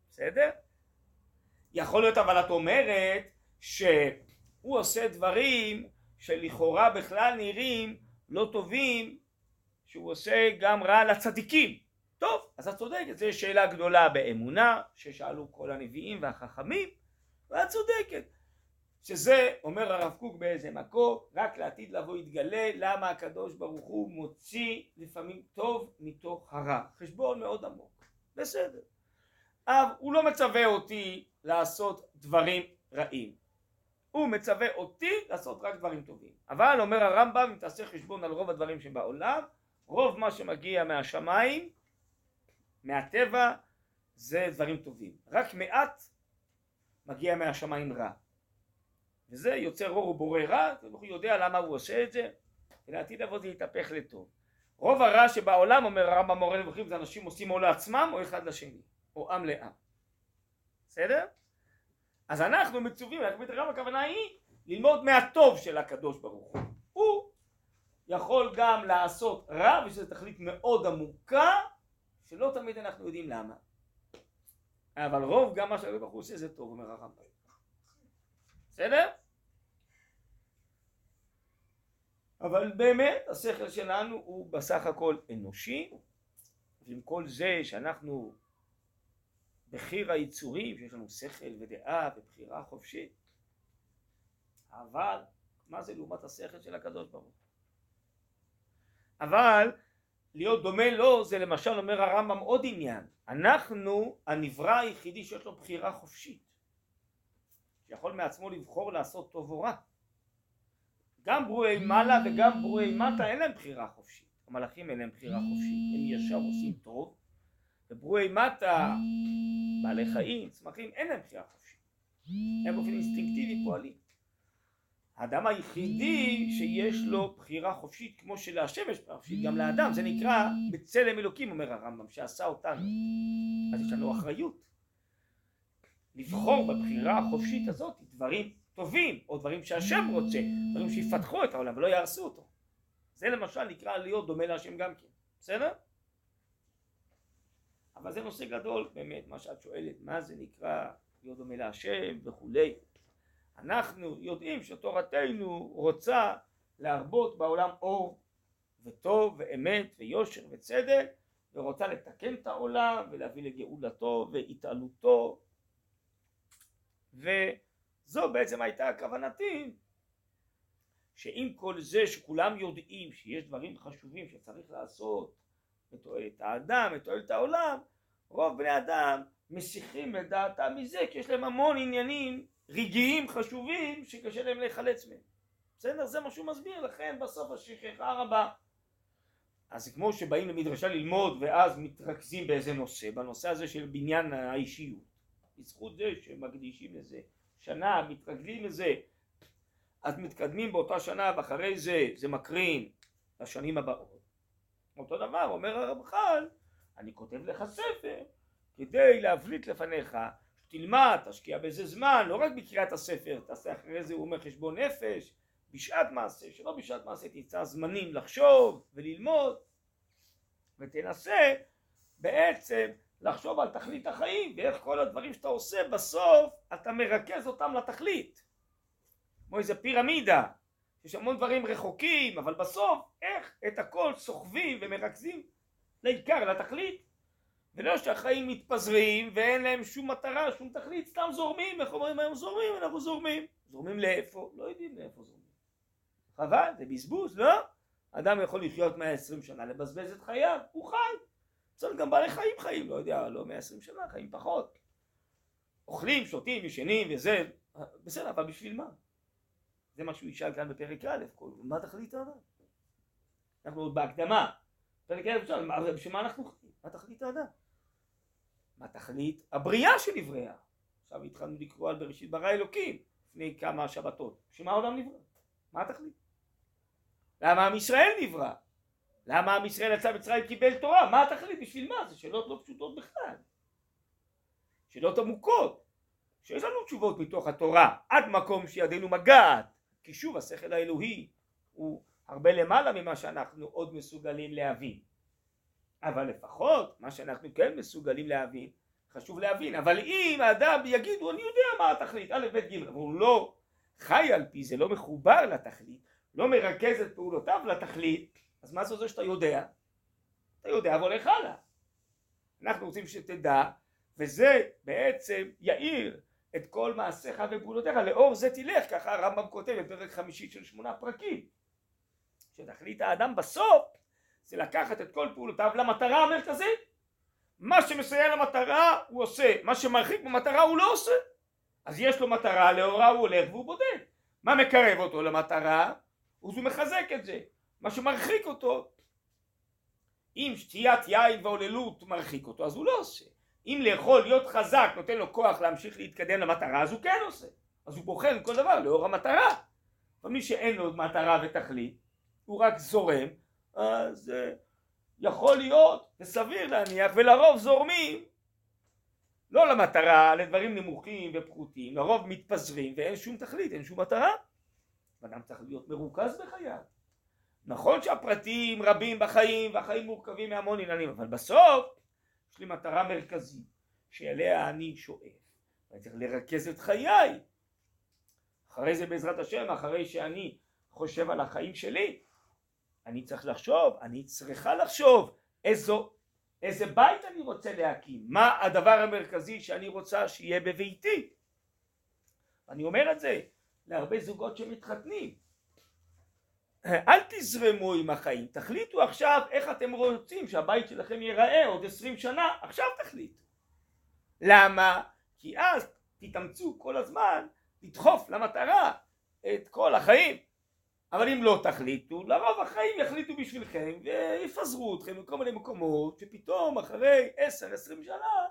בסדר? יכול להיות אבל את אומרת שהוא עושה דברים שלכאורה בכלל נראים לא טובים, שהוא עושה גם רע לצדיקים. טוב, אז את צודקת, זו שאלה גדולה באמונה ששאלו כל הנביאים והחכמים, ואת צודקת. שזה, אומר הרב קוק באיזה מקום, רק לעתיד לבוא יתגלה למה הקדוש ברוך הוא מוציא לפעמים טוב מתוך הרע. חשבון מאוד עמוק. בסדר. אבל הוא לא מצווה אותי לעשות דברים רעים. הוא מצווה אותי לעשות רק דברים טובים. אבל אומר הרמב"ם, אם תעשה חשבון על רוב הדברים שבעולם, רוב מה שמגיע מהשמיים, מהטבע, זה דברים טובים. רק מעט מגיע מהשמיים רע. וזה יוצר אור ובורא רע, הוא יודע למה הוא עושה את זה, ולעתיד לבוא זה יתהפך לטוב. רוב הרע שבעולם, אומר הרמב"ם מורה נבוכים, זה אנשים עושים או לעצמם או אחד לשני, או עם לעם. בסדר? אז אנחנו מצווים, אנחנו מתרגם הכוונה היא ללמוד מהטוב של הקדוש ברוך הוא. הוא יכול גם לעשות רע, ושזו תכלית מאוד עמוקה, שלא תמיד אנחנו יודעים למה. אבל רוב גם מה שהקדוש ברוך הוא עושה זה טוב, אומר הרמב"ם. בסדר? אבל באמת השכל שלנו הוא בסך הכל אנושי, ועם כל זה שאנחנו בחיר היצורים, שיש לנו שכל ודעה ובחירה חופשית, אבל מה זה לעומת השכל של הקדוש ברוך הוא? אבל להיות דומה לו זה למשל אומר הרמב"ם עוד עניין. אנחנו הנברא היחידי שיש לו בחירה חופשית. שיכול מעצמו לבחור לעשות טוב או רע גם ברואי מעלה וגם ברואי מטה אין להם בחירה חופשית. המלאכים אין להם בחירה חופשית. הם ישר עושים טוב. וברואי מטה בעלי חיים צמחים אין להם בחירה חופשית. הם באופן אינסטינקטיבי פועלים. האדם היחידי שיש לו בחירה חופשית כמו שלהשם יש בחירה חופשית גם לאדם זה נקרא בצלם אלוקים אומר הרמב"ם שעשה אותנו. אז יש לנו אחריות לבחור בבחירה החופשית הזאת דברים טובים או דברים שהשם רוצה דברים שיפתחו את העולם ולא יהרסו אותו. זה למשל נקרא להיות דומה להשם גם כן בסדר? אבל זה נושא גדול באמת מה שאת שואלת מה זה נקרא להיות דומה להשם וכולי. אנחנו יודעים שתורתנו רוצה להרבות בעולם אור וטוב ואמת ויושר וצדק ורוצה לתקן את העולם ולהביא לגאולתו והתעלותו וזו בעצם הייתה כוונתי שעם כל זה שכולם יודעים שיש דברים חשובים שצריך לעשות לתועלת האדם, לתועלת העולם, רוב בני אדם מסיחים את דעתם מזה כי יש להם המון עניינים רגעיים חשובים שקשה להם להיחלץ מהם. בסדר? זה מה שהוא מסביר, לכן בסוף השכחה רבה. אז כמו שבאים למדרשה ללמוד ואז מתרכזים באיזה נושא, בנושא הזה של בניין האישיות, בזכות זה שמקדישים לזה שנה, מתרגלים לזה, אז מתקדמים באותה שנה ואחרי זה זה מקרין לשנים הבאות. אותו דבר אומר הרמח"ל, אני כותב לך ספר כדי להבליט לפניך תלמד, תשקיע בזה זמן, לא רק בקריאת הספר, תעשה אחרי זה הוא אומר חשבון נפש, בשעת מעשה, שלא בשעת מעשה תמצא זמנים לחשוב וללמוד ותנסה בעצם לחשוב על תכלית החיים ואיך כל הדברים שאתה עושה בסוף אתה מרכז אותם לתכלית כמו איזה פירמידה יש המון דברים רחוקים אבל בסוף איך את הכל סוחבים ומרכזים לעיקר לתכלית ולא שהחיים מתפזרים ואין להם שום מטרה, שום תכלית, סתם זורמים, איך אומרים היום זורמים, אנחנו זורמים. זורמים לאיפה? לא יודעים לאיפה זורמים. חבל, זה בזבוז, לא? אדם יכול לחיות 120 שנה, לבזבז את חייו, הוא חי. בסדר, גם בעלי חיים חיים, לא יודע, לא 120 שנה, חיים פחות. אוכלים, שותים, ישנים וזה, בסדר, אבל בשביל מה? זה מה שהוא ישאל כאן בפרק א', מה תכלית האדם? אנחנו עוד בהקדמה. פרק א', בשביל מה אנחנו חיים? מה תכלית האדם? מה תכלית הבריאה שנבראה. עכשיו התחלנו לקרוא על בראשית ברא אלוקים לפני כמה שבתות. בשביל מה העולם נברא? מה התכלית? למה עם ישראל נברא? למה עם ישראל יצא מצרים קיבל תורה? מה התכלית? בשביל מה? זה שאלות לא פשוטות בכלל. שאלות עמוקות. שיש לנו תשובות מתוך התורה עד מקום שידינו מגעת כי שוב השכל האלוהי הוא הרבה למעלה ממה שאנחנו עוד מסוגלים להבין אבל לפחות מה שאנחנו כן מסוגלים להבין חשוב להבין אבל אם האדם יגידו אני יודע מה התכלית א' ב' ג' הוא לא חי על פי זה לא מחובר לתכלית לא מרכז את פעולותיו לתכלית אז מה זה עוזר שאתה יודע? אתה יודע והולך הלאה. אנחנו רוצים שתדע וזה בעצם יאיר את כל מעשיך ופעולותיך. לאור זה תלך ככה הרמב"ם כותב בפרק חמישי של שמונה פרקים. שתכלית האדם בסוף זה לקחת את כל פעולותיו למטרה המרכזית. מה שמסייע למטרה הוא עושה. מה שמרחיק במטרה הוא לא עושה. אז יש לו מטרה לאורה הוא הולך והוא בודק. מה מקרב אותו למטרה? אז הוא מחזק את זה מה שמרחיק אותו אם שתיית יין והוללות מרחיק אותו אז הוא לא עושה. אם לאכול להיות חזק נותן לו כוח להמשיך להתקדם למטרה אז הוא כן עושה. אז הוא בוחן כל דבר לאור המטרה. אבל מי שאין לו מטרה ותכלית הוא רק זורם אז uh, יכול להיות וסביר להניח ולרוב זורמים לא למטרה לדברים נמוכים ופחותים. לרוב מתפזרים ואין שום תכלית אין שום מטרה. אדם צריך להיות מרוכז בחייו נכון שהפרטים רבים בחיים והחיים מורכבים מהמון עניינים אבל בסוף יש לי מטרה מרכזית שאליה אני שואף ואני צריך לרכז את חיי. אחרי זה בעזרת השם אחרי שאני חושב על החיים שלי אני צריך לחשוב אני צריכה לחשוב איזו איזה בית אני רוצה להקים מה הדבר המרכזי שאני רוצה שיהיה בביתי. אני אומר את זה להרבה זוגות שמתחתנים אל תזרמו עם החיים, תחליטו עכשיו איך אתם רוצים שהבית שלכם ייראה עוד עשרים שנה, עכשיו תחליטו. למה? כי אז תתאמצו כל הזמן לדחוף למטרה את כל החיים. אבל אם לא תחליטו, לרוב החיים יחליטו בשבילכם ויפזרו אתכם לכל מיני מקומות שפתאום אחרי עשר עשרים שנה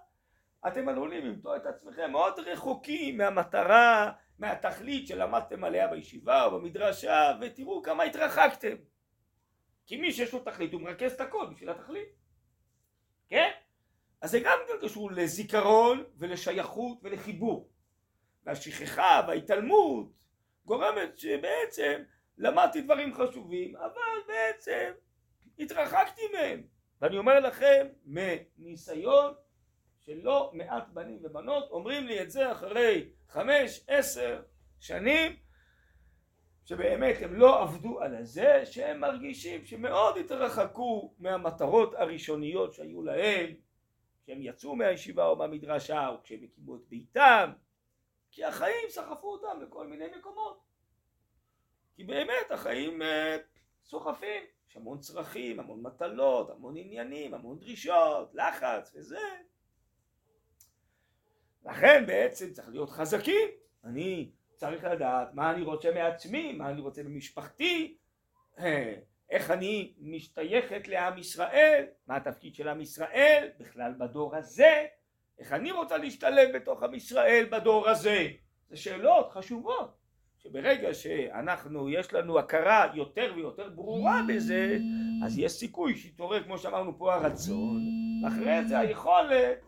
אתם עלולים למצוא את עצמכם מאוד רחוקים מהמטרה מהתכלית שלמדתם עליה בישיבה או במדרשה ותראו כמה התרחקתם. כי מי שיש לו תכלית הוא מרכז את הכל בשביל התכלית. כן? אז זה גם כן קשור לזיכרון ולשייכות ולחיבור. והשכחה וההתעלמות גורמת שבעצם למדתי דברים חשובים אבל בעצם התרחקתי מהם. ואני אומר לכם מניסיון שלא מעט בנים ובנות אומרים לי את זה אחרי חמש, עשר שנים שבאמת הם לא עבדו על הזה שהם מרגישים שמאוד התרחקו מהמטרות הראשוניות שהיו להם כשהם יצאו מהישיבה או מהמדרשה או כשהם הקימו את ביתם כי החיים סחפו אותם לכל מיני מקומות. כי באמת החיים אה, סוחפים יש המון צרכים, המון מטלות, המון עניינים, המון דרישות, לחץ וזה לכן בעצם צריך להיות חזקים אני צריך לדעת מה אני רוצה מעצמי, מה אני רוצה במשפחתי אה, איך אני משתייכת לעם ישראל, מה התפקיד של עם ישראל בכלל בדור הזה, איך אני רוצה להשתלב בתוך עם ישראל בדור הזה. זה שאלות חשובות, שברגע שאנחנו, יש לנו הכרה יותר ויותר ברורה בזה, אז יש סיכוי שיתעורר, כמו שאמרנו פה, הרצון, ואחרי זה היכולת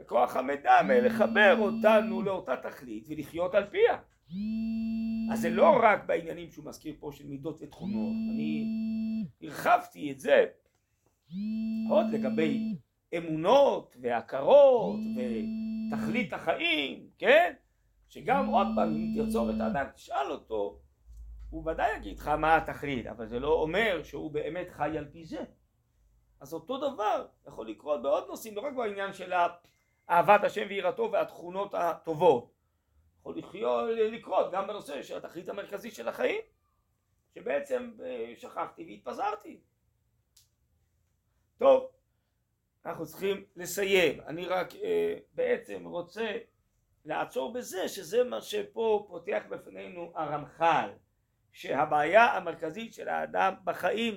וכוח המידע לחבר אותנו לאותה תכלית ולחיות על פיה. אז זה לא רק בעניינים שהוא מזכיר פה של מידות ותכונות, אני הרחבתי את זה עוד לגבי אמונות והכרות ותכלית החיים, כן? שגם עוד פעם אם תרצור את האדם תשאל אותו הוא ודאי יגיד לך מה התכלית אבל זה לא אומר שהוא באמת חי על פי זה אז אותו דבר יכול לקרות בעוד נושאים לא רק בעניין של אהבת השם ויראתו והתכונות הטובות. יכול לחיות, לקרות גם בנושא של התכלית המרכזית של החיים שבעצם אה, שכחתי והתפזרתי. טוב אנחנו צריכים לסיים. אני רק אה, בעצם רוצה לעצור בזה שזה מה שפה פותח בפנינו הרמח"ל שהבעיה המרכזית של האדם בחיים